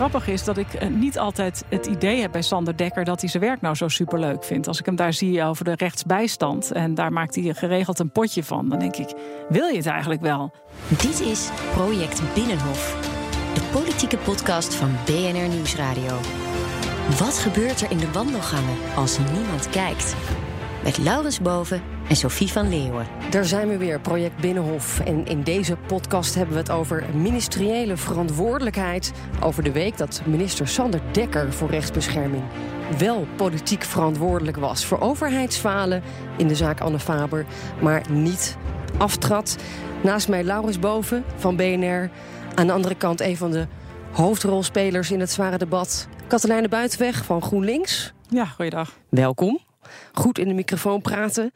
Grappige is dat ik eh, niet altijd het idee heb bij Sander Dekker dat hij zijn werk nou zo superleuk vindt. Als ik hem daar zie over de rechtsbijstand en daar maakt hij geregeld een potje van, dan denk ik: wil je het eigenlijk wel? Dit is Project Binnenhof, de politieke podcast van BNR Nieuwsradio. Wat gebeurt er in de wandelgangen als niemand kijkt? Met Laurens Boven en Sophie van Leeuwen. Daar zijn we weer, Project Binnenhof. En in deze podcast hebben we het over ministeriële verantwoordelijkheid. Over de week dat minister Sander Dekker voor rechtsbescherming wel politiek verantwoordelijk was voor overheidsfalen in de zaak Anne Faber, maar niet aftrad. Naast mij Laurens Boven van BNR. Aan de andere kant een van de hoofdrolspelers in het zware debat, Katelijne Buitenweg van GroenLinks. Ja, goeiedag. Welkom. Goed in de microfoon praten.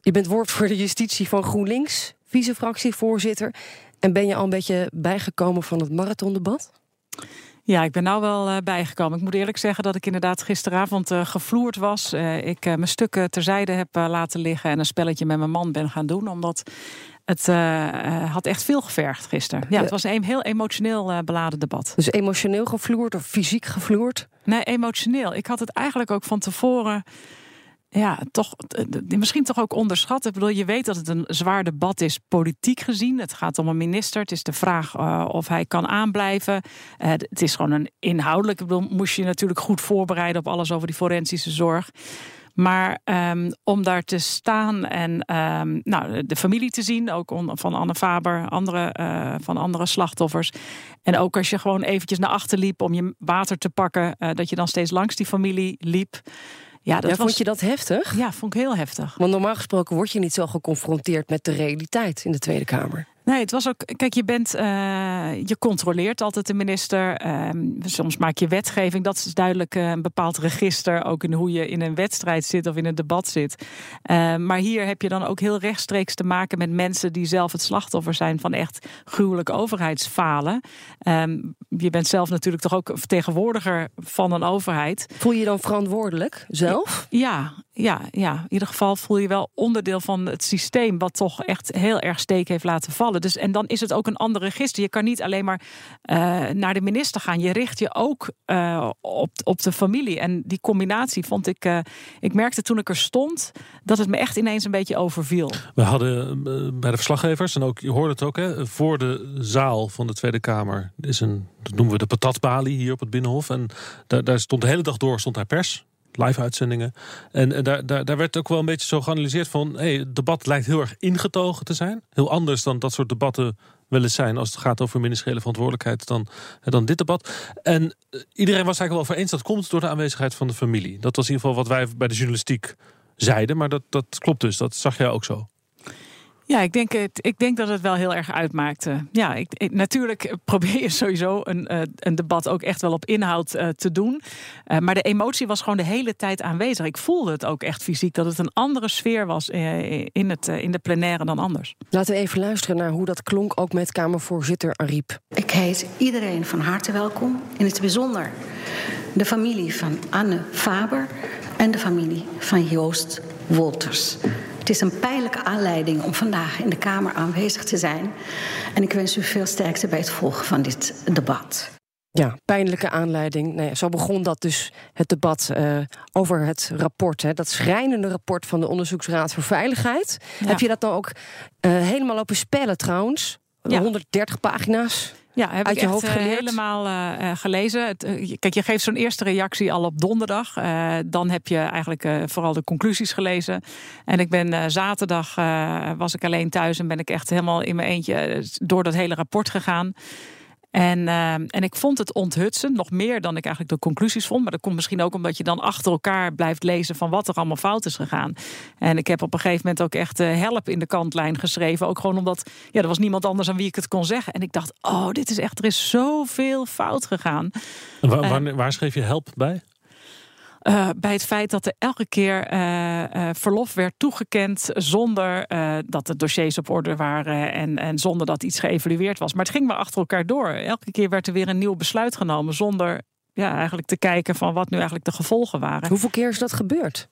Je bent woordvoerder justitie van GroenLinks, vice-fractievoorzitter. En ben je al een beetje bijgekomen van het marathondebat? Ja, ik ben nou wel uh, bijgekomen. Ik moet eerlijk zeggen dat ik inderdaad gisteravond uh, gevloerd was. Uh, ik mijn stukken terzijde heb laten liggen en een spelletje met mijn man ben gaan doen. Omdat het had echt veel gevergd gisteren. Ja, het was een heel emotioneel beladen debat. Dus emotioneel gevloerd of fysiek gevloerd? Nee, emotioneel. Ik had het eigenlijk ook van tevoren ja, toch, misschien toch ook onderschat. Ik bedoel, je weet dat het een zwaar debat is, politiek gezien. Het gaat om een minister. Het is de vraag uh, of hij kan aanblijven. Uh, het is gewoon een inhoudelijk. Ik bedoel, moest je natuurlijk goed voorbereiden op alles over die forensische zorg. Maar um, om daar te staan en um, nou, de familie te zien, ook van Anne Faber, andere, uh, van andere slachtoffers. En ook als je gewoon eventjes naar achter liep om je water te pakken, dat je dan steeds langs die familie liep. Ja, dat ja, vond je dat heftig? Ja, vond ik heel heftig. Want normaal gesproken word je niet zo geconfronteerd met de realiteit in de Tweede Kamer. Nee, het was ook. Kijk, je bent. Uh, je controleert altijd de minister. Uh, soms maak je wetgeving. Dat is duidelijk uh, een bepaald register. Ook in hoe je in een wedstrijd zit of in een debat zit. Ehm, maar hier heb je dan ook heel rechtstreeks te maken met mensen die zelf het slachtoffer zijn van echt gruwelijke overheidsfalen. Ehm, je bent zelf natuurlijk toch ook vertegenwoordiger van een overheid. Voel je je dan verantwoordelijk zelf? Ja, ja, ja. In ieder geval voel je wel onderdeel van het systeem, wat toch echt heel erg steek heeft laten vallen. Dus, en dan is het ook een ander register. Je kan niet alleen maar uh, naar de minister gaan. Je richt je ook uh, op, op de familie. En die combinatie vond ik. Uh, ik merkte toen ik er stond dat het me echt ineens een beetje overviel. We hadden bij de verslaggevers, en ook je hoorde het ook, hè, voor de zaal van de Tweede Kamer is een, dat noemen we de patatbalie hier op het Binnenhof. En daar, daar stond de hele dag door stond daar pers live uitzendingen. En, en daar, daar, daar werd ook wel een beetje zo geanalyseerd van... Hey, het debat lijkt heel erg ingetogen te zijn. Heel anders dan dat soort debatten wel eens zijn... als het gaat over ministeriële verantwoordelijkheid dan, dan dit debat. En eh, iedereen was eigenlijk wel over eens... dat komt door de aanwezigheid van de familie. Dat was in ieder geval wat wij bij de journalistiek zeiden. Maar dat, dat klopt dus, dat zag jij ook zo. Ja, ik denk, het, ik denk dat het wel heel erg uitmaakte. Ja, ik, natuurlijk probeer je sowieso een, eh, een debat ook echt wel op inhoud uh, te doen. Uh, maar de emotie was gewoon de hele tijd aanwezig. Ik voelde het ook echt fysiek, dat het een andere sfeer was in, het, in de plenaire dan anders. Laten we even luisteren naar hoe dat klonk ook met Kamervoorzitter Ariep. Ik heet iedereen van harte welkom. In het bijzonder de familie van Anne Faber en de familie van Joost Wolters. Het is een pijnlijke aanleiding om vandaag in de Kamer aanwezig te zijn. En ik wens u veel sterkte bij het volgen van dit debat. Ja, pijnlijke aanleiding. Nou ja, zo begon dat dus het debat uh, over het rapport. Hè, dat schrijnende rapport van de Onderzoeksraad voor Veiligheid. Ja. Heb je dat dan ook uh, helemaal lopen spellen trouwens? Ja. 130 pagina's. Ja, heb Uit ik je hoofd geleerd? helemaal uh, gelezen. Het, uh, kijk, je geeft zo'n eerste reactie al op donderdag. Uh, dan heb je eigenlijk vooral de conclusies gelezen. En ik ben zaterdag was ik alleen thuis en ben ik echt helemaal in mijn eentje door dat hele rapport gegaan. En, uh, en ik vond het onthutsend, nog meer dan ik eigenlijk de conclusies vond. Maar dat komt misschien ook omdat je dan achter elkaar blijft lezen van wat er allemaal fout is gegaan. En ik heb op een gegeven moment ook echt uh, help in de kantlijn geschreven. Ook gewoon omdat ja, er was niemand anders aan wie ik het kon zeggen. En ik dacht, oh, dit is echt, er is zoveel fout gegaan. Waar, waar, waar schreef je help bij? Uh, bij het feit dat er elke keer uh, uh, verlof werd toegekend zonder dat de dossiers op orde waren en, en zonder dat iets geëvalueerd was. Maar het ging maar achter elkaar door. Elke keer werd er weer een nieuw besluit genomen zonder ja, eigenlijk te kijken van wat nu eigenlijk de gevolgen waren. Hoeveel keer is dat gebeurd?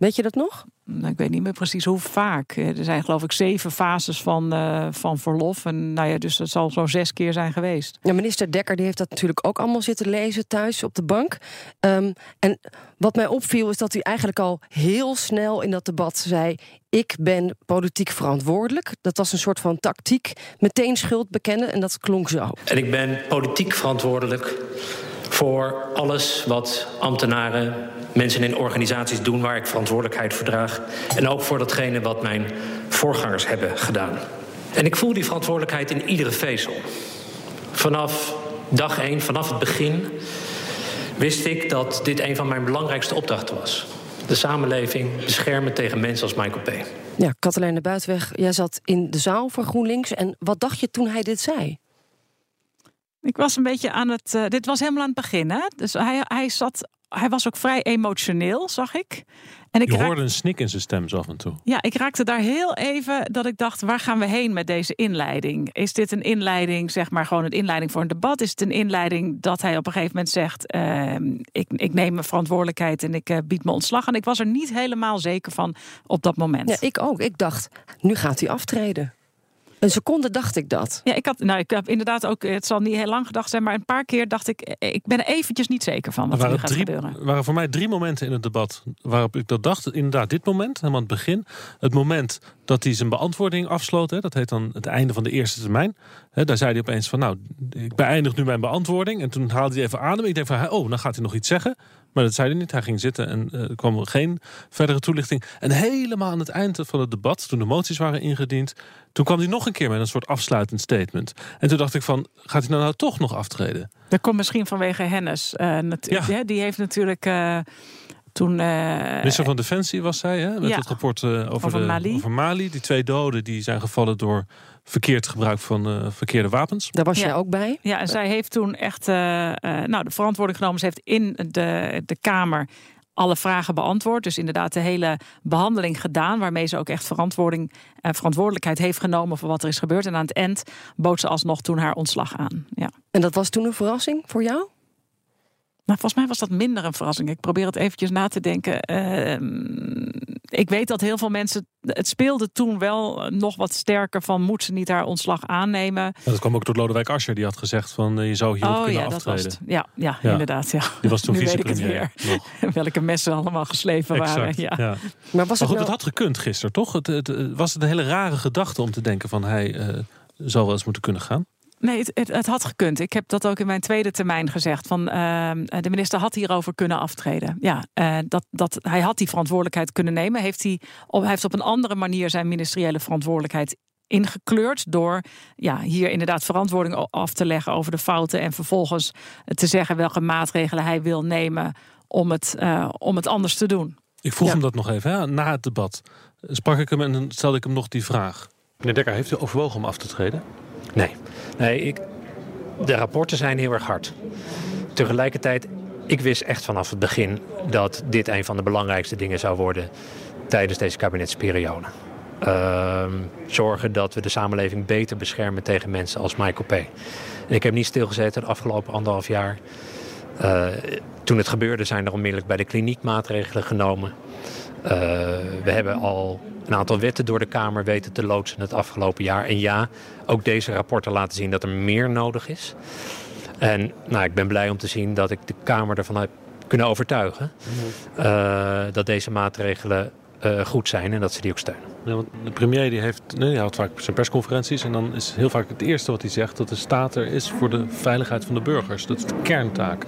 Weet je dat nog? Nou, ik weet niet meer precies hoe vaak. Er zijn geloof ik zeven fases van, uh, van verlof. En nou ja, dus dat zal zo'n zes keer zijn geweest. Ja, minister Dekker die heeft dat natuurlijk ook allemaal zitten lezen thuis op de bank. Um, en wat mij opviel is dat hij eigenlijk al heel snel in dat debat zei... ik ben politiek verantwoordelijk. Dat was een soort van tactiek. Meteen schuld bekennen en dat klonk zo. En ik ben politiek verantwoordelijk voor alles wat ambtenaren, mensen in organisaties doen waar ik verantwoordelijkheid voor draag. En ook voor datgene wat mijn voorgangers hebben gedaan. En ik voel die verantwoordelijkheid in iedere vezel. Vanaf dag één, vanaf het begin, wist ik dat dit een van mijn belangrijkste opdrachten was. De samenleving beschermen tegen mensen als Michael P. Ja, Katelijne Buitenweg, jij zat in de zaal voor GroenLinks. En wat dacht je toen hij dit zei? Ik was een beetje aan het. Uh, dit was helemaal aan het begin, hè? Dus hij, hij zat. Hij was ook vrij emotioneel, zag ik. En ik Je hoorde een snik in zijn stem zo af en toe. Ja, ik raakte daar heel even dat ik dacht: waar gaan we heen met deze inleiding? Is dit een inleiding, zeg maar gewoon een inleiding voor een debat? Is het een inleiding dat hij op een gegeven moment zegt: uh, ik, ik neem mijn verantwoordelijkheid en ik uh, bied me ontslag? En ik was er niet helemaal zeker van op dat moment. Ja, ik ook. Ik dacht: nu gaat hij aftreden. Een seconde dacht ik dat. Ja, ik had, nou, ik heb inderdaad ook, het zal niet heel lang gedacht zijn, maar een paar keer dacht ik, ik ben er eventjes niet zeker van wat er, er gaat drie, gebeuren. Er waren voor mij drie momenten in het debat waarop ik dat dacht. Inderdaad, dit moment, helemaal aan het begin. Het moment dat hij zijn beantwoording afsloot, hè, dat heet dan het einde van de eerste termijn. Hè, daar zei hij opeens van, nou, ik beëindig nu mijn beantwoording. En toen haalde hij even adem. Ik denk van, oh, dan gaat hij nog iets zeggen. Maar dat zei hij niet. Hij ging zitten en uh, er kwam geen verdere toelichting. En helemaal aan het eind van het debat, toen de moties waren ingediend, toen kwam hij nog een keer met een soort afsluitend statement. En toen dacht ik van, gaat hij nou, nou toch nog aftreden? Dat komt misschien vanwege Hennis. Uh, ja. Die heeft natuurlijk... Uh, toen, Minister van Defensie was zij, hè? met ja, het rapport over, over, de, Mali. over Mali. Die twee doden die zijn gevallen door verkeerd gebruik van uh, verkeerde wapens. Daar was jij ook bij? Ja, en zij heeft toen echt uh, uh, nou, de verantwoording genomen. Ze heeft in de, de Kamer alle vragen beantwoord. Dus inderdaad de hele behandeling gedaan. Waarmee ze ook echt verantwoording, verantwoordelijkheid heeft genomen voor wat er is gebeurd. En aan het eind bood ze alsnog toen haar ontslag aan. Ja. En dat was toen een verrassing voor jou? Nou, volgens mij was dat minder een verrassing. Ik probeer het eventjes na te denken. Uh, ik weet dat heel veel mensen. Het speelde toen wel nog wat sterker van. Moet ze niet haar ontslag aannemen? dat kwam ook door Lodewijk Asscher. Die had gezegd van. Uh, je zou hier oh, kunnen ja, aftreden. Dat was ja, ja, ja, inderdaad. Ja. Die was toen vicepremier. Welke messen allemaal geslepen waren. Ja. ja. Maar, was het, goed, nou... had gekund gisteren, toch? Het, het, was het een hele rare gedachte om te denken van. Hij uh, zou wel eens moeten kunnen gaan. Nee, het, het, had gekund. Ik heb dat ook in mijn tweede termijn gezegd. Van, uh, de minister had hierover kunnen aftreden. Ja, uh, dat, dat, hij had die verantwoordelijkheid kunnen nemen. Heeft hij, op, hij heeft op een andere manier zijn ministeriële verantwoordelijkheid ingekleurd door ja, hier inderdaad verantwoording af te leggen over de fouten en vervolgens te zeggen welke maatregelen hij wil nemen om het, uh, om het anders te doen. Ik vroeg ja. hem dat nog even hè? na het debat. Sprak ik hem en stelde ik hem nog die vraag. Meneer Dekker, heeft u overwogen om af te treden? Nee, nee ik, de rapporten zijn heel erg hard. Tegelijkertijd, ik wist echt vanaf het begin dat dit een van de belangrijkste dingen zou worden tijdens deze kabinetsperiode. Uh, zorgen dat we de samenleving beter beschermen tegen mensen als Michael P. En ik heb niet stilgezeten de afgelopen anderhalf jaar. Uh, toen het gebeurde zijn er onmiddellijk bij de kliniek maatregelen genomen. Uh, we hebben al een aantal wetten door de Kamer weten te loodsen het afgelopen jaar. En ja, ook deze rapporten laten zien dat er meer nodig is. En nou, ik ben blij om te zien dat ik de Kamer ervan heb kunnen overtuigen uh, dat deze maatregelen uh, goed zijn en dat ze die ook steunen. Ja, want de premier die heeft, nee, hij houdt vaak zijn persconferenties en dan is heel vaak het eerste wat hij zegt dat de staat er is voor de veiligheid van de burgers. Dat is de kerntaak.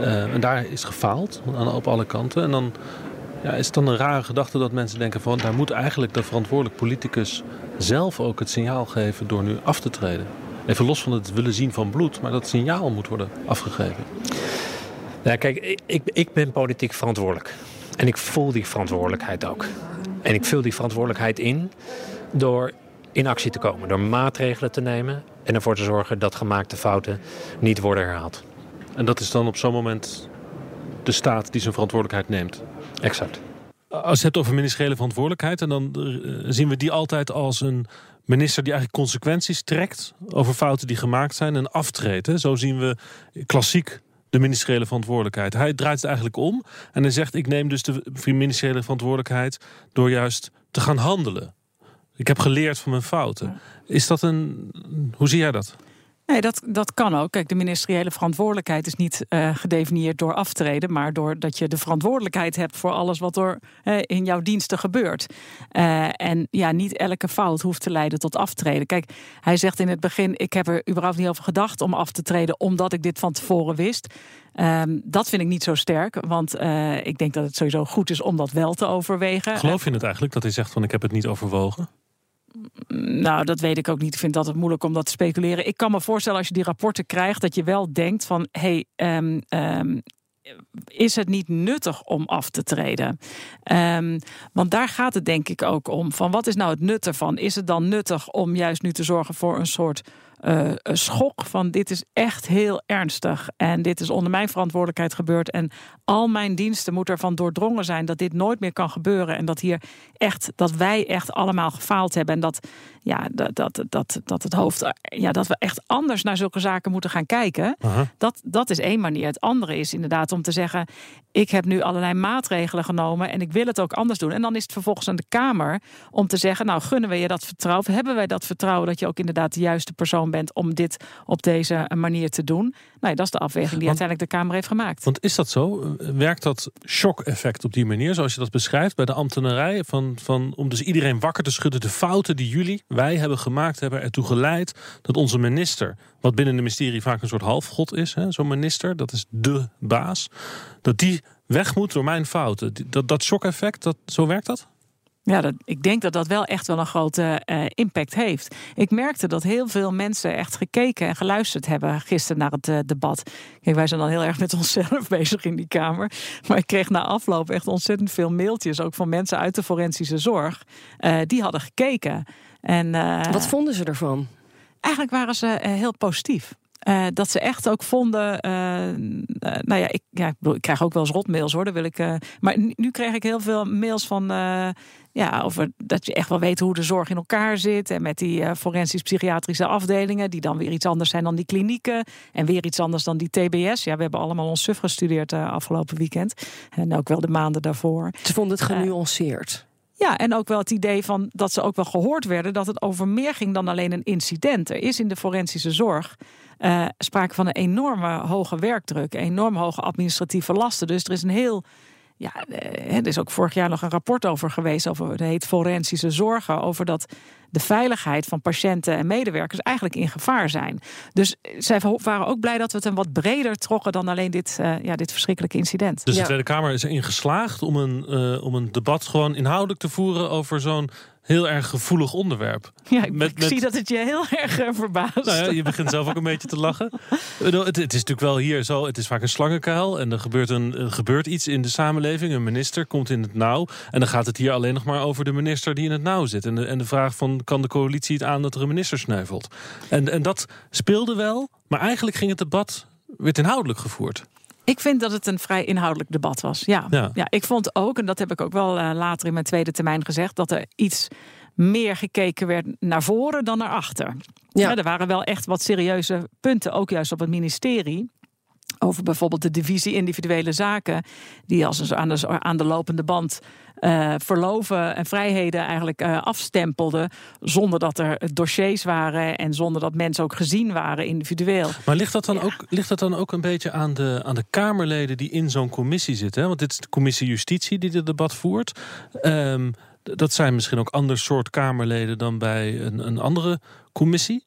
Uh, en daar is gefaald op alle kanten. En dan ja, is het dan een rare gedachte dat mensen denken van daar moet eigenlijk de verantwoordelijk politicus zelf ook het signaal geven door nu af te treden? Even los van het willen zien van bloed, maar dat signaal moet worden afgegeven. Ja, kijk, ik, ik ben politiek verantwoordelijk. En ik voel die verantwoordelijkheid ook. En ik vul die verantwoordelijkheid in door in actie te komen, door maatregelen te nemen en ervoor te zorgen dat gemaakte fouten niet worden herhaald. En dat is dan op zo'n moment de staat die zijn verantwoordelijkheid neemt. Exact. Als je het hebt over ministeriële verantwoordelijkheid, en dan eh, zien we die altijd als een minister die eigenlijk consequenties trekt over fouten die gemaakt zijn en aftreedt. Zo zien we klassiek de ministeriële verantwoordelijkheid. Hij draait het eigenlijk om en hij zegt: Ik neem dus de ministeriële verantwoordelijkheid door juist te gaan handelen. Ik heb geleerd van mijn fouten. Is dat een. Hoe zie jij dat? Nee, dat, dat kan ook. Kijk, de ministeriële verantwoordelijkheid is niet eh, gedefinieerd door aftreden, maar doordat je de verantwoordelijkheid hebt voor alles wat er in jouw diensten gebeurt. Eh, en ja, niet elke fout hoeft te leiden tot aftreden. Kijk, hij zegt in het begin: ik heb er überhaupt niet over gedacht om af te treden, omdat ik dit van tevoren wist. Ehm, dat vind ik niet zo sterk, want eh, ik denk dat het sowieso goed is om dat wel te overwegen. Geloof je het eigenlijk dat hij zegt van ik heb het niet overwogen? Nou, dat weet ik ook niet. Ik vind dat het moeilijk om dat te speculeren. Ik kan me voorstellen als je die rapporten krijgt, dat je wel denkt van hé, hey, um, um, is het niet nuttig om af te treden? Um, want daar gaat het denk ik ook om. Van wat is nou het nut ervan? Is het dan nuttig om juist nu te zorgen voor een soort uh, schok van dit is echt heel ernstig en dit is onder mijn verantwoordelijkheid gebeurd en al mijn diensten moeten ervan doordrongen zijn dat dit nooit meer kan gebeuren en dat hier echt dat wij echt allemaal gefaald hebben en dat ja dat dat dat, dat het hoofd ja dat we echt anders naar zulke zaken moeten gaan kijken. Dat dat is één manier. Het andere is inderdaad om te zeggen ik heb nu allerlei maatregelen genomen en ik wil het ook anders doen en dan is het vervolgens aan de Kamer om te zeggen nou gunnen we je dat vertrouwen hebben wij dat vertrouwen dat je ook inderdaad de juiste persoon bent om dit op deze manier te doen. Nou, ja, dat is de afweging die want, uiteindelijk de Kamer heeft gemaakt. Want is dat zo? Werkt dat shock-effect op die manier, zoals je dat beschrijft, bij de ambtenarij? Van, van, om dus iedereen wakker te schudden. De fouten die jullie, wij hebben gemaakt, hebben ertoe geleid dat onze minister, wat binnen de ministerie vaak een soort halfgod is, zo'n minister, dat is de baas, dat die weg moet door mijn fouten. Dat, dat shock-effect, dat, zo werkt dat? Ja, dat, ik denk dat dat wel echt wel een grote uh, impact heeft. Ik merkte dat heel veel mensen echt gekeken en geluisterd hebben gisteren naar het uh, debat. Kijk, wij zijn dan heel erg met onszelf bezig in die Kamer. Maar ik kreeg na afloop echt ontzettend veel mailtjes, ook van mensen uit de forensische zorg. Uh, die hadden gekeken. En, Wat vonden ze ervan? Eigenlijk waren ze heel positief. Uh, dat ze echt ook vonden. Uh, nou ja ik, ja, ik, bedoel, ik krijg ook wel eens rotmails hoor. wil ik, maar nu, nu, kreeg ik heel veel mails van. ja, over dat je echt wel weet hoe de zorg in elkaar zit. En met die forensisch-psychiatrische afdelingen. Die dan weer iets anders zijn dan die klinieken. En weer iets anders dan die TBS. Ja, we hebben allemaal ons SUF gestudeerd afgelopen weekend. En ook wel de maanden daarvoor. Ze vonden het genuanceerd. Ja, en ook wel het idee van dat ze ook wel gehoord werden dat het over meer ging dan alleen een incident. Er is in de forensische zorg uh, sprake van een enorme hoge werkdruk, enorm hoge administratieve lasten. Dus er is een heel. Ja, er is ook vorig jaar nog een rapport over geweest, over het heet forensische zorgen, over dat de veiligheid van patiënten en medewerkers eigenlijk in gevaar zijn. Dus zij waren ook blij dat we het een wat breder trokken dan alleen dit, uh, ja, dit verschrikkelijke incident. Dus de Tweede Kamer is erin geslaagd om een, uh, om een debat gewoon inhoudelijk te voeren over zo'n heel erg gevoelig onderwerp. Ja, ik, met, ik met... zie dat het je heel erg uh, verbaast. Nou ja, je begint zelf ook een beetje te lachen. Het, het, is natuurlijk wel hier zo, het is vaak een slangenkuil... en er gebeurt, een, er gebeurt iets in de samenleving. Een minister komt in het nauw. En dan gaat het hier alleen nog maar over de minister die in het nauw zit. En de, en de vraag van, kan de coalitie het aan dat er een minister sneuvelt? En, en dat speelde wel, maar eigenlijk ging het debat... werd inhoudelijk gevoerd. Ik vind dat het een vrij inhoudelijk debat was. Ja, ja. ja ik vond ook, en dat heb ik ook wel uh, later in mijn tweede termijn gezegd, dat er iets meer gekeken werd naar voren dan naar achter. Ja. ja. er waren wel echt wat serieuze punten, ook juist op het ministerie. Over bijvoorbeeld de divisie individuele zaken, die als aan de, aan de lopende band uh, verloven en vrijheden eigenlijk uh, afstempelde. Zonder dat er dossiers waren en zonder dat mensen ook gezien waren individueel. Maar ligt dat dan, ja. ook, ligt dat dan ook een beetje aan de, aan de Kamerleden die in zo'n commissie zitten? Hè? Want dit is de commissie Justitie die dit debat voert. Um, dat zijn misschien ook ander soort Kamerleden dan bij een, een andere commissie.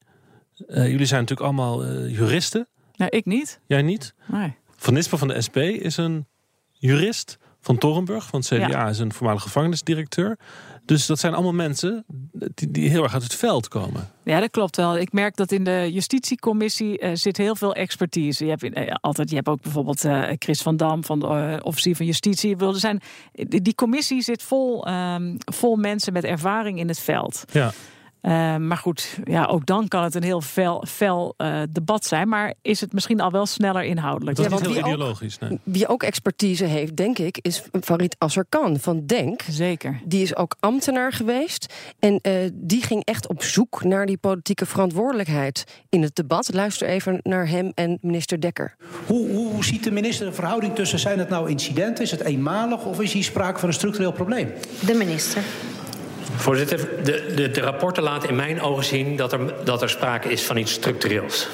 Uh, jullie zijn natuurlijk allemaal juristen. Nou, ik niet. Jij niet? Nee. Van Nispen van de SP is een jurist. Van Torenburg van het CDA ja. is een voormalige gevangenisdirecteur. Dus dat zijn allemaal mensen die, die, heel erg uit het veld komen. Ja, dat klopt wel. Ik merk dat in de justitiecommissie uh, zit heel veel expertise. Je hebt uh, altijd, je hebt ook bijvoorbeeld uh, Chris van Dam van de officier van justitie. Er zijn, die, die commissie zit vol, um, vol mensen met ervaring in het veld. Ja. Uh, maar goed, ja, ook dan kan het een heel fel, fel uh, debat zijn. Maar is het misschien al wel sneller inhoudelijk? Dat is ja, niet heel wie ideologisch. Ook, nee. Wie ook expertise heeft, denk ik, is Farid Azarkan van Denk. Zeker. Die is ook ambtenaar geweest. En uh, die ging echt op zoek naar die politieke verantwoordelijkheid in het debat. Luister even naar hem en minister Dekker. Hoe, hoe ziet de minister de verhouding tussen... zijn het nou incidenten, is het eenmalig... of is hier sprake van een structureel probleem? De minister. Voorzitter, de, de, de, rapporten laten in mijn ogen zien dat er, dat er sprake is van iets structureels.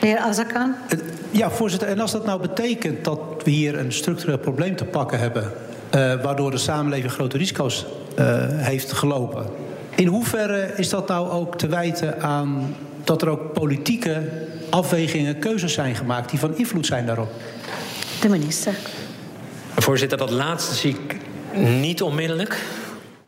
De heer Azarkan? Ja, voorzitter. En als dat nou betekent dat we hier een structureel probleem te pakken hebben... Uh, waardoor de samenleving grote risico's uh, heeft gelopen... in hoeverre is dat nou ook te wijten aan dat er ook politieke afwegingen, keuzes zijn gemaakt... die van invloed zijn daarop? De minister. Voorzitter, dat laatste zie ik niet onmiddellijk...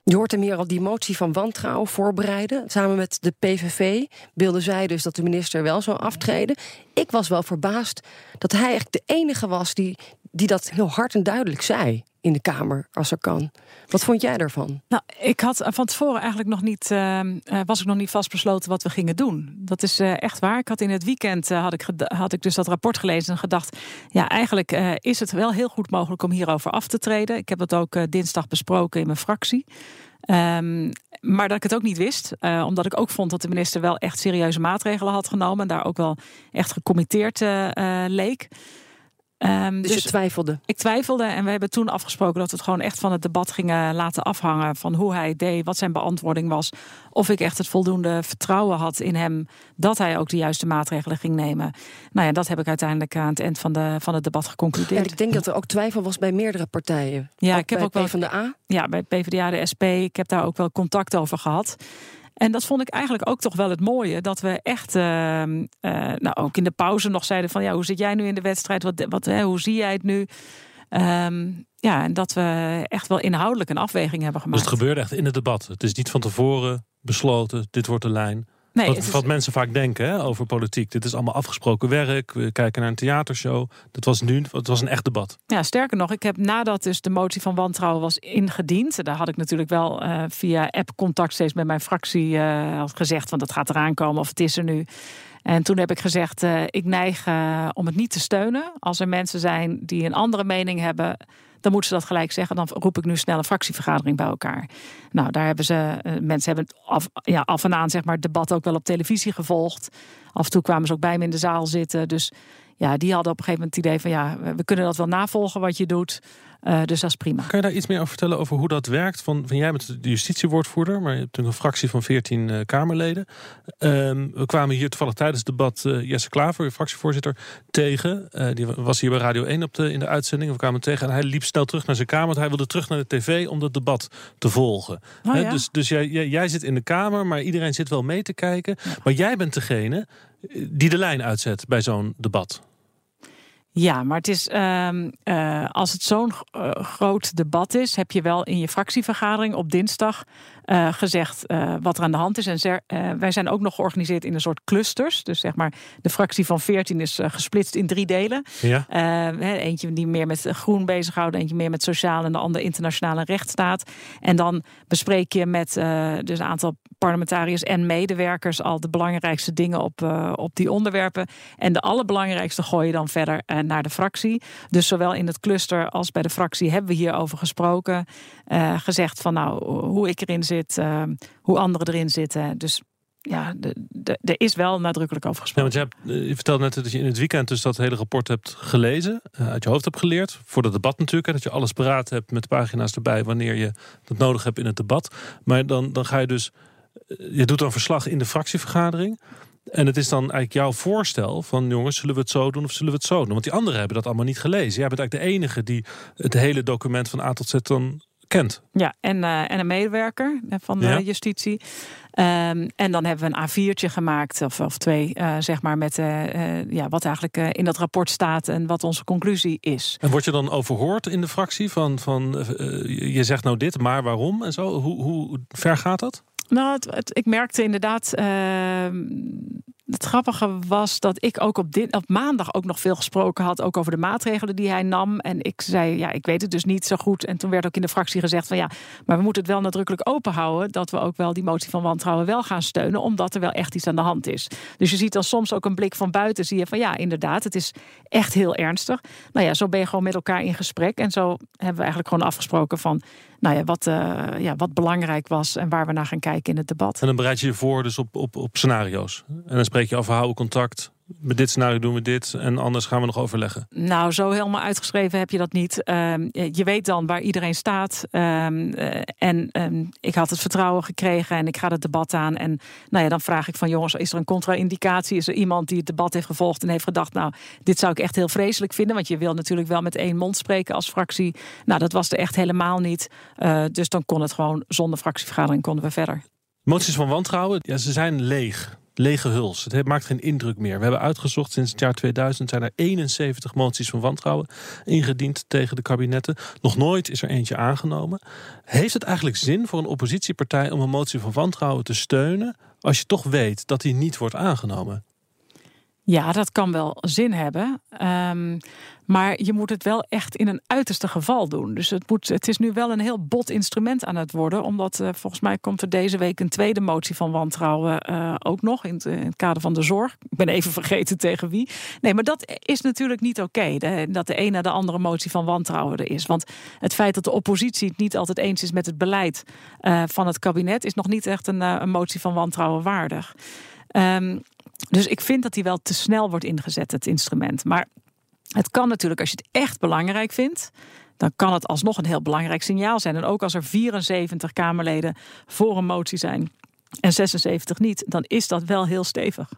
Je hoort hem hier al die motie van wantrouwen voorbereiden. Samen met de PVV wilden zij dus dat de minister wel zou aftreden. Ik was wel verbaasd dat hij eigenlijk de enige was die, die dat heel hard en duidelijk zei in de Kamer, als er kan. Wat vond jij daarvan? Nou, ik had van tevoren eigenlijk nog niet, uh, was ik nog niet vastbesloten wat we gingen doen. Dat is uh, echt waar. Ik had in het weekend had ik, had ik dus dat rapport gelezen en gedacht, ja, eigenlijk is het wel heel goed mogelijk om hierover af te treden. Ik heb dat ook dinsdag besproken in mijn fractie. Um, maar dat ik het ook niet wist, omdat ik ook vond dat de minister wel echt serieuze maatregelen had genomen en daar ook wel echt gecommitteerd leek. Um, dus, dus je twijfelde? Ik twijfelde en we hebben toen afgesproken dat we het gewoon echt van het debat gingen laten afhangen. Van hoe hij het deed, wat zijn beantwoording was. Of ik echt het voldoende vertrouwen had in hem dat hij ook de juiste maatregelen ging nemen. Nou ja, dat heb ik uiteindelijk aan het eind van, de, van het debat geconcludeerd. En ik denk dat er ook twijfel was bij meerdere partijen. Ja, ook ik heb bij ook wel van de A. Ja, bij PvdA, de SP. Ik heb daar ook wel contact over gehad. En dat vond ik eigenlijk ook toch wel het mooie. Dat we echt, uh, uh, nou ook in de pauze nog zeiden van... ja, hoe zit jij nu in de wedstrijd? Wat, wat, hè, hoe zie jij het nu? Um, ja, en dat we echt wel inhoudelijk een afweging hebben gemaakt. Dus het gebeurde echt in het debat? Het is niet van tevoren besloten, dit wordt de lijn? Nee, wat, het is- wat mensen vaak denken hè, over politiek. Dit is allemaal afgesproken werk. We kijken naar een theatershow. Dat was nu, het was een echt debat. Ja, sterker nog, ik heb nadat dus de motie van wantrouwen was ingediend... daar had ik natuurlijk wel eh, via app contact steeds met mijn fractie eh, had gezegd... van dat gaat eraan komen of het is er nu. En toen heb ik gezegd, eh, ik neig om het niet te steunen. Als er mensen zijn die een andere mening hebben... dan moeten ze dat gelijk zeggen. Dan roep ik nu snel een fractievergadering bij elkaar. Nou, daar hebben ze, eh, mensen hebben af, ja, af en aan zeg maar, het debat ook wel op televisie gevolgd. Af en toe kwamen ze ook bij me in de zaal zitten. Dus ja, die hadden op een gegeven moment het idee van... ja, we kunnen dat wel navolgen wat je doet. Eh, dus dat is prima. Kan je daar iets meer over vertellen over hoe dat werkt? Van, van jij bent de justitiewoordvoerder, maar je hebt een fractie van 14 uh, Kamerleden. Um, we kwamen hier toevallig tijdens het debat uh, Jesse Klaver, uw fractievoorzitter, tegen. Die was hier bij Radio 1 op de, in de uitzending. We kwamen tegen en hij liep snel terug naar zijn kamer. Want hij wilde terug naar de tv om dat debat te volgen. Oh, He, ja. Dus, dus jij, jij, jij, zit in de kamer, maar iedereen zit wel mee te kijken. Ja. Maar jij bent degene die de lijn uitzet bij zo'n debat. Ja, maar het is, um, uh, als het zo'n uh, groot debat is, heb je wel in je fractievergadering op dinsdag uh, gezegd wat er aan de hand is. En zer, wij zijn ook nog georganiseerd in een soort clusters. Dus zeg maar, de fractie van 14 is gesplitst in drie delen. Ja. eentje die meer met groen bezighoudt, eentje meer met sociaal en de andere internationale rechtsstaat. En dan bespreek je met dus een aantal parlementariërs en medewerkers al de belangrijkste dingen op, op die onderwerpen. En de allerbelangrijkste gooi je dan verder naar de fractie. Dus zowel in het cluster als bij de fractie hebben we hierover gesproken. Gezegd van nou, hoe ik erin zit, uh, hoe anderen erin zitten. Dus ja, er is wel nadrukkelijk over gesproken. Ja, want je, hebt, je vertelde net dat je in het weekend dus dat hele rapport hebt gelezen. Uh, uit je hoofd hebt geleerd. Voor het debat natuurlijk. Hè, dat je alles paraat hebt met pagina's erbij wanneer je dat nodig hebt in het debat. Maar dan, dan ga je dus, je doet dan verslag in de fractievergadering. En het is dan eigenlijk jouw voorstel van jongens, zullen we het zo doen of zullen we het zo doen? Want die anderen hebben dat allemaal niet gelezen. Jij bent eigenlijk de enige die het hele document van A tot Z dan kent. Ja, en, uh, en een medewerker van de Ja. justitie. Um, en dan hebben we een A4'tje gemaakt, of, of twee, uh, zeg maar, met uh, ja, wat eigenlijk in dat rapport staat en wat onze conclusie is. En word je dan overhoord in de fractie van, van je zegt nou dit, maar waarom en zo? Hoe, hoe ver gaat dat? Nou, het, ik merkte inderdaad uh, het grappige was dat ik ook op, dit, op maandag ook nog veel gesproken had, ook over de maatregelen die hij nam. En ik zei, ja, ik weet het dus niet zo goed. En toen werd ook in de fractie gezegd van ja, maar we moeten het wel nadrukkelijk openhouden dat we ook wel die motie van wantrouwen wel gaan steunen, omdat er wel echt iets aan de hand is. Dus je ziet dan soms ook een blik van buiten, zie je van ja, inderdaad, het is echt heel ernstig. Nou ja, zo ben je gewoon met elkaar in gesprek. En zo hebben we eigenlijk gewoon afgesproken van nou ja, wat, uh, ja, wat belangrijk was en waar we naar gaan kijken in het debat. En dan bereid je je voor dus op, op, op scenario's. En dan spreek je af, houden contact met dit scenario doen we dit en anders gaan we nog overleggen? Nou, zo helemaal uitgeschreven heb je dat niet. Ehm, je weet dan waar iedereen staat. Ehm, eh, en ehm, ik had het vertrouwen gekregen en ik ga het debat aan. En nou ja, dan vraag ik van jongens, is er een contra-indicatie? Is er iemand die het debat heeft gevolgd en heeft gedacht... nou, dit zou ik echt heel vreselijk vinden. Want je wil natuurlijk wel met één mond spreken als fractie. Nou, dat was er echt helemaal niet. Uh, dus dan kon het gewoon zonder fractievergadering konden we verder. Moties van wantrouwen, ja, ze zijn leeg lege huls. Het maakt geen indruk meer. We hebben uitgezocht sinds het jaar 2000 zijn er 71 moties van wantrouwen ingediend tegen de kabinetten. Nog nooit is er eentje aangenomen. Heeft het eigenlijk zin voor een oppositiepartij om een motie van wantrouwen te steunen als je toch weet dat die niet wordt aangenomen? Ja, dat kan wel zin hebben. Um, maar je moet het wel echt in een uiterste geval doen. Dus het, moet, het is nu wel een heel bot instrument aan het worden. Omdat uh, volgens mij komt er deze week een tweede motie van wantrouwen uh, ook nog. In het, kader van de zorg. Ik ben even vergeten tegen wie. Nee, maar dat is natuurlijk niet oké. Dat de een na de andere motie van wantrouwen er is. Want het feit dat de oppositie het niet altijd eens is met het beleid uh, van het kabinet. is nog niet echt een, een motie van wantrouwen waardig. Um, dus ik vind dat die wel te snel wordt ingezet, het instrument. Maar het kan natuurlijk, als je het echt belangrijk vindt, dan kan het alsnog een heel belangrijk signaal zijn. En ook als er 74 Kamerleden voor een motie zijn en 76 niet, dan is dat wel heel stevig.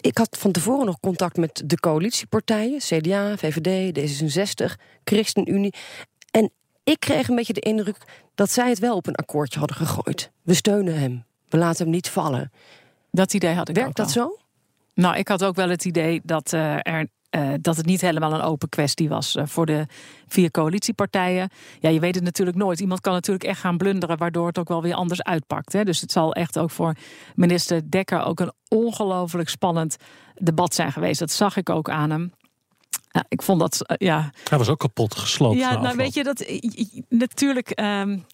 Ik had van tevoren nog contact met de coalitiepartijen, CDA, VVD, D66, ChristenUnie. En ik kreeg een beetje de indruk dat zij het wel op een akkoordje hadden gegooid. We steunen hem, we laten hem niet vallen. Dat idee had ik Werkt ook dat zo? Nou, ik had ook wel het idee dat uh, er uh, dat het niet helemaal een open kwestie was uh, voor de vier coalitiepartijen. Ja, je weet het natuurlijk nooit. Iemand kan natuurlijk echt gaan blunderen, waardoor het ook wel weer anders uitpakt. Hè. Dus het zal echt ook voor minister Dekker ook een ongelooflijk spannend debat zijn geweest. Dat zag ik ook aan hem. Ja, ik vond dat, uh, ja. Hij was ook kapot gesloopt. Ja, nou weet je dat natuurlijk. Um,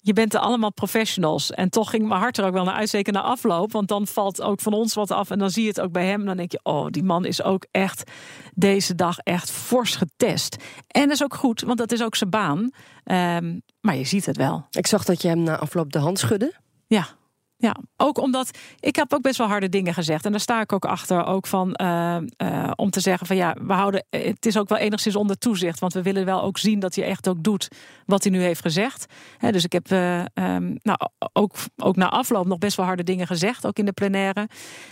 je bent er allemaal professionals. En toch ging mijn hart er ook wel naar uitsteken naar afloop. Want dan valt ook van ons wat af. En dan zie je het ook bij hem. En dan denk je, oh, die man is ook echt deze dag echt fors getest. En dat is ook goed, want dat is ook zijn baan. Um, maar je ziet het wel. Ik zag dat je hem na afloop de hand schudde. Ja, ja, ook omdat ik heb ook best wel harde dingen gezegd. En daar sta ik ook achter. Ook van uh, uh, om te zeggen van ja, we houden. Het is ook wel enigszins onder toezicht. Want we willen wel ook zien dat hij echt ook doet wat hij nu heeft gezegd. Dus ik heb um, nou, ook, ook na afloop nog best wel harde dingen gezegd. Ook in de plenaire.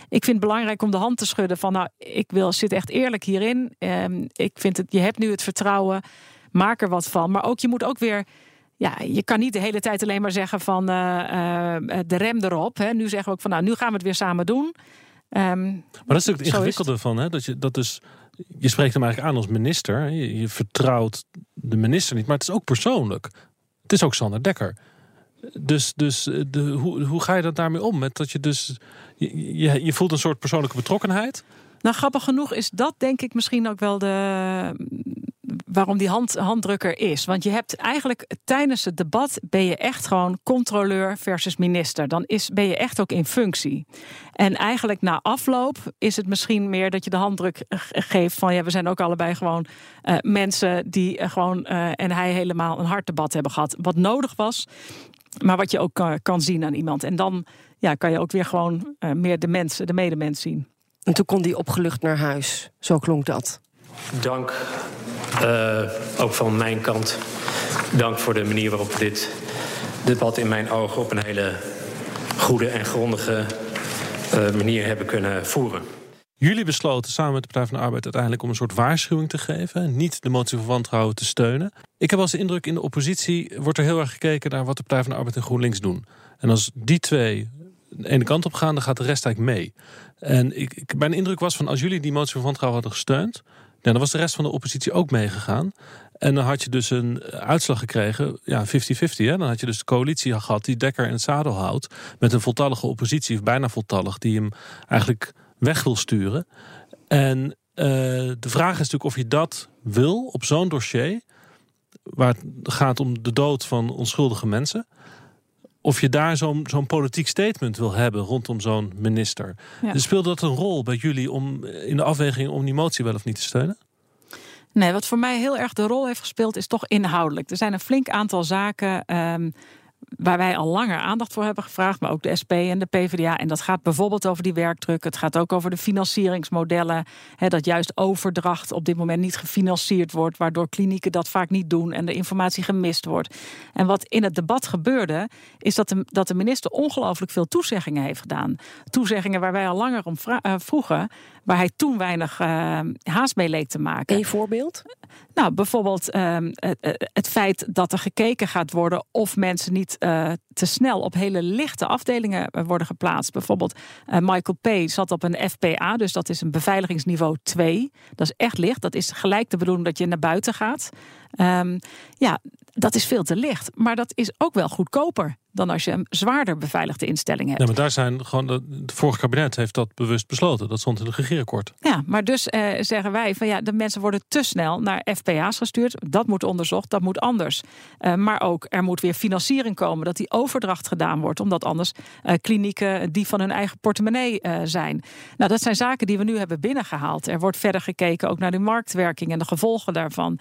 Ik vind het belangrijk om de hand te schudden van nou, ik wil, zit echt eerlijk hierin. Um, ik vind het, je hebt nu het vertrouwen. Maak er wat van. Maar ook je moet ook weer ja, je kan niet de hele tijd alleen maar zeggen van uh, uh, de rem erop. Hè. Nu zeggen we ook van nou, nu gaan we het weer samen doen. Um, maar dat is natuurlijk het ingewikkelde van, hè? Dat je dat dus. Je spreekt hem eigenlijk aan als minister. Je, je, vertrouwt de minister niet, maar het is ook persoonlijk. Het is ook Sander Dekker. Dus, dus eh, de, hoe, hoe ga je dat daarmee om? Met dat je dus. Je, je, je voelt een soort persoonlijke betrokkenheid. Nou, grappig genoeg is dat denk ik misschien ook wel de, waarom die hand, handdrukker is. Want je hebt eigenlijk tijdens het debat ben je echt gewoon controleur versus minister. Dan is, ben je echt ook in functie. En eigenlijk na afloop is het misschien meer dat je de handdruk geeft van ja, we zijn ook allebei gewoon uh, mensen die uh, gewoon uh, en hij helemaal een hard debat hebben gehad. Wat nodig was, maar wat je ook kan zien aan iemand. En dan ja, kan je ook weer gewoon meer de mensen, de medemens zien. En toen kon hij opgelucht naar huis. Zo klonk dat. Dank, uh, ook van mijn kant. Dank voor de manier waarop we dit debat in mijn ogen op een hele goede en grondige uh, manier hebben kunnen voeren. Jullie besloten samen met de Partij van de Arbeid uiteindelijk om een soort waarschuwing te geven. Niet de motie van wantrouwen te steunen. Ik heb als de indruk in de oppositie wordt er heel erg gekeken naar wat de Partij van de Arbeid en GroenLinks doen. En als die twee de ene kant op gaan, dan gaat de rest eigenlijk mee. En ik, ik, mijn indruk was van als jullie die motie van wantrouwen hadden gesteund, dan was de rest van de oppositie ook meegegaan. En dan had je dus een uitslag gekregen, ja, 50-50. Dan had je dus de coalitie gehad die Dekker in het zadel houdt. Met een voltallige oppositie, of bijna voltallig, die hem eigenlijk weg wil sturen. En de vraag is natuurlijk of je dat wil op zo'n dossier, waar het gaat om de dood van onschuldige mensen of je daar zo'n zo'n politiek statement wil hebben rondom zo'n minister. Ja. Dus speelt dat een rol bij jullie om in de afweging om die motie wel of niet te steunen? Nee, wat voor mij heel erg de rol heeft gespeeld, is toch inhoudelijk. Er zijn een flink aantal zaken. Um, waar wij al langer aandacht voor hebben gevraagd, maar ook de SP en de PvdA. En dat gaat bijvoorbeeld over die werkdruk. Het gaat ook over de financieringsmodellen. Hè, dat juist overdracht op dit moment niet gefinancierd wordt, waardoor klinieken dat vaak niet doen en de informatie gemist wordt. En wat in het debat gebeurde, is dat de, dat de minister ongelooflijk veel toezeggingen heeft gedaan. Toezeggingen waar wij al langer om uh, vroegen, waar hij toen weinig uh, haast mee leek te maken. Een voorbeeld? Nou, bijvoorbeeld uh, het, het, feit dat er gekeken gaat worden of mensen niet uh, te snel op hele lichte afdelingen eh, worden geplaatst. Bijvoorbeeld Michael P. zat op een FPA, dus dat is een beveiligingsniveau 2. Dat is echt licht. Dat is gelijk de bedoeling dat je naar buiten gaat. Um, ja, dat is veel te licht. Maar dat is ook wel goedkoper dan als je een zwaarder beveiligde instelling hebt. Ja, maar daar zijn gewoon. Het vorige kabinet heeft dat bewust besloten. Dat stond in het regeerakkoord. Ja, maar dus eh, zeggen wij van ja, de mensen worden te snel naar FPA's gestuurd. Dat moet onderzocht, dat moet anders. Uh, maar ook er moet weer financiering komen dat die overdracht gedaan wordt, omdat anders uh, klinieken die van hun eigen portemonnee uh, zijn. Nou, dat zijn zaken die we nu hebben binnengehaald. Er wordt verder gekeken ook naar de marktwerking en de gevolgen daarvan,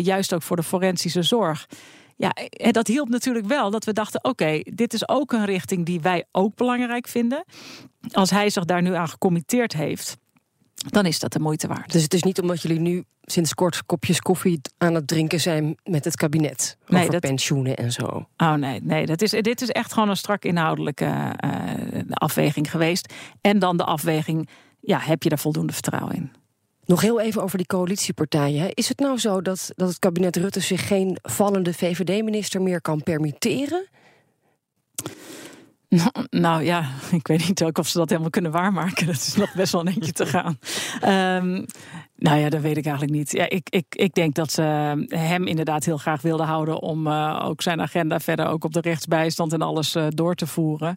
juist ook voor de forensische zorg. Ja, en dat hielp natuurlijk wel dat we dachten: oké, dit is ook een richting die wij ook belangrijk vinden. Als hij zich daar nu aan gecommitteerd heeft, dan is dat de moeite waard. Dus het is niet omdat jullie nu sinds kort kopjes koffie aan het drinken zijn met het kabinet over nee, dat... pensioenen en zo. Oh nee, nee, dat is, dit is echt gewoon een strak inhoudelijke uh, afweging geweest. En dan de afweging: ja, heb je daar voldoende vertrouwen in? Nog heel even over die coalitiepartijen. Is het nou zo dat, dat het kabinet Rutte zich geen vallende VVD-minister meer kan permitteren? Nou, nou, ja, ik weet niet of ze dat helemaal kunnen waarmaken. Dat is nog best wel een eentje te gaan. Um, nou ja, dat weet ik eigenlijk niet. Ja, ik, ik, ik denk dat ze hem inderdaad heel graag wilden houden om uh, ook zijn agenda verder ook op de rechtsbijstand en alles uh, door te voeren.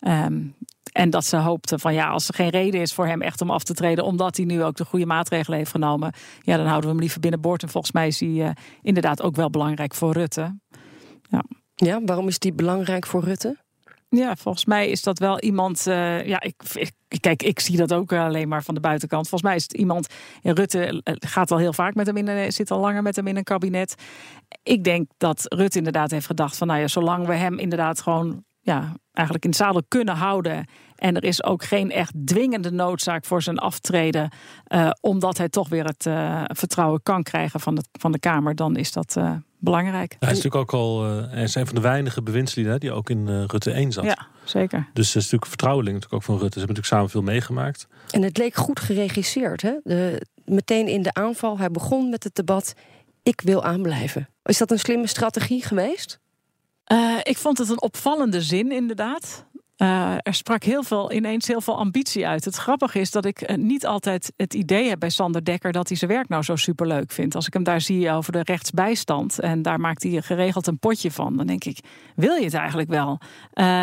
Um, en dat ze hoopte van ja, als er geen reden is voor hem echt om af te treden, omdat hij nu ook de goede maatregelen heeft genomen, ja, dan houden we hem liever binnenboord. En volgens mij is hij uh, inderdaad ook wel belangrijk voor Rutte. Ja. ja, waarom is die belangrijk voor Rutte? Ja, volgens mij is dat wel iemand. Uh, ja, ik, ik, kijk, ik zie dat ook alleen maar van de buitenkant. Volgens mij is het iemand. Ja, Rutte eh, gaat al heel vaak met hem in een, zit al langer met hem in een kabinet. Ik denk dat Rutte inderdaad heeft gedacht van nou ja, zolang we hem inderdaad gewoon ja, eigenlijk in zadel kunnen houden. En er is ook geen echt dwingende noodzaak voor zijn aftreden. Uh, omdat hij toch weer het uh, vertrouwen kan krijgen van de, van de Kamer. Dan is dat uh, belangrijk. Hij is natuurlijk ook al hij is een van de weinige bewindslieden die ook in Rutte 1 zat. Ja, zeker. Dus dat is natuurlijk vertrouweling natuurlijk ook van Rutte. Ze hebben natuurlijk samen veel meegemaakt. En het leek goed geregisseerd. Hè? De, meteen in de aanval. Hij begon met het debat. Ik wil aanblijven. Is dat een slimme strategie geweest? Uh, ik vond het een opvallende zin, inderdaad. Uh, er sprak heel veel, ineens heel veel ambitie uit. Het grappige is dat ik uh, niet altijd het idee heb bij Sander Dekker dat hij zijn werk nou zo superleuk vindt. Als ik hem daar zie over de rechtsbijstand en daar maakt hij geregeld een potje van, dan denk ik: wil je het eigenlijk wel?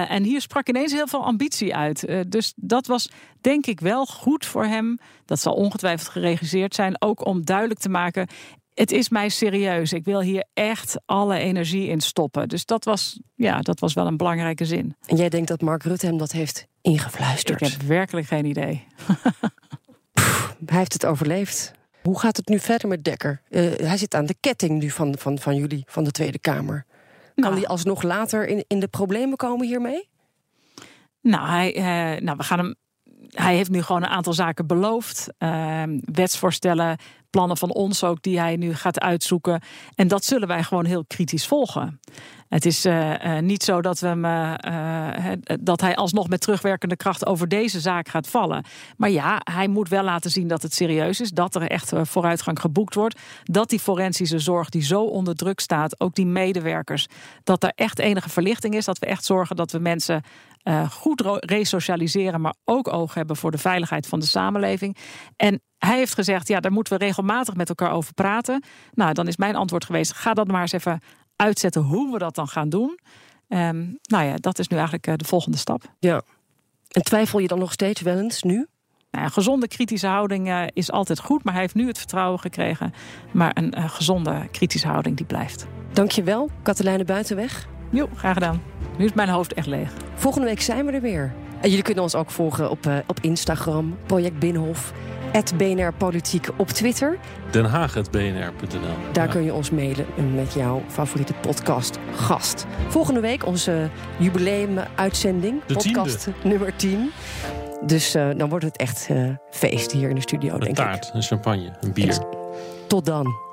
En hier sprak ineens heel veel ambitie uit. dus dat was denk ik wel goed voor hem. Dat zal ongetwijfeld geregisseerd zijn, ook om duidelijk te maken: het is mij serieus. Ik wil hier echt alle energie in stoppen. Dus dat was, ja, dat was wel een belangrijke zin. En jij denkt dat Mark Rutte hem dat heeft ingefluisterd? Ik heb werkelijk geen idee. hij heeft het overleefd. Hoe gaat het nu verder met Dekker? Uh, hij zit aan de ketting nu van, van, van jullie, van de Tweede Kamer. Kan nou, hij alsnog later in, in de problemen komen hiermee? Nou, hij, uh, nou, we gaan hem hij heeft nu gewoon een aantal zaken beloofd. Uh, wetsvoorstellen, plannen van ons ook, die hij nu gaat uitzoeken. En dat zullen wij gewoon heel kritisch volgen. Het is uh, uh, niet zo dat, we uh, dat hij alsnog met terugwerkende kracht over deze zaak gaat vallen. Maar ja, hij moet wel laten zien dat het serieus is. Dat er echt vooruitgang geboekt wordt. Dat die forensische zorg die zo onder druk staat, ook die medewerkers, dat er echt enige verlichting is. Dat we echt zorgen dat we mensen uh, goed resocialiseren, maar ook oog hebben voor de veiligheid van de samenleving. En hij heeft gezegd, ja, daar moeten we regelmatig met elkaar over praten. Nou, dan is mijn antwoord geweest, ga dat maar eens even uitzetten hoe we dat dan gaan doen. Um, nou ja, dat is nu eigenlijk uh, de volgende stap. Ja. En twijfel je dan nog steeds wel eens nu? Nou, een gezonde kritische houding uh, is altijd goed, maar hij heeft nu het vertrouwen gekregen. Maar een gezonde kritische houding die blijft. Dankjewel, Katelijne Buitenweg. Jo, graag gedaan. Nu is mijn hoofd echt leeg. Volgende week zijn we er weer. En jullie kunnen ons ook volgen op, uh, op Instagram, Project Binnenhof. BNR Politiek op Twitter. Den Haag.bnr.nl. Daar kun je ons mailen met jouw favoriete podcast gast. Volgende week onze jubileum-uitzending. Podcast tiende. nummer 10. Dus uh, dan wordt het echt uh, feest hier in de studio, een denk taart, ik. een champagne, een bier. Tot dan.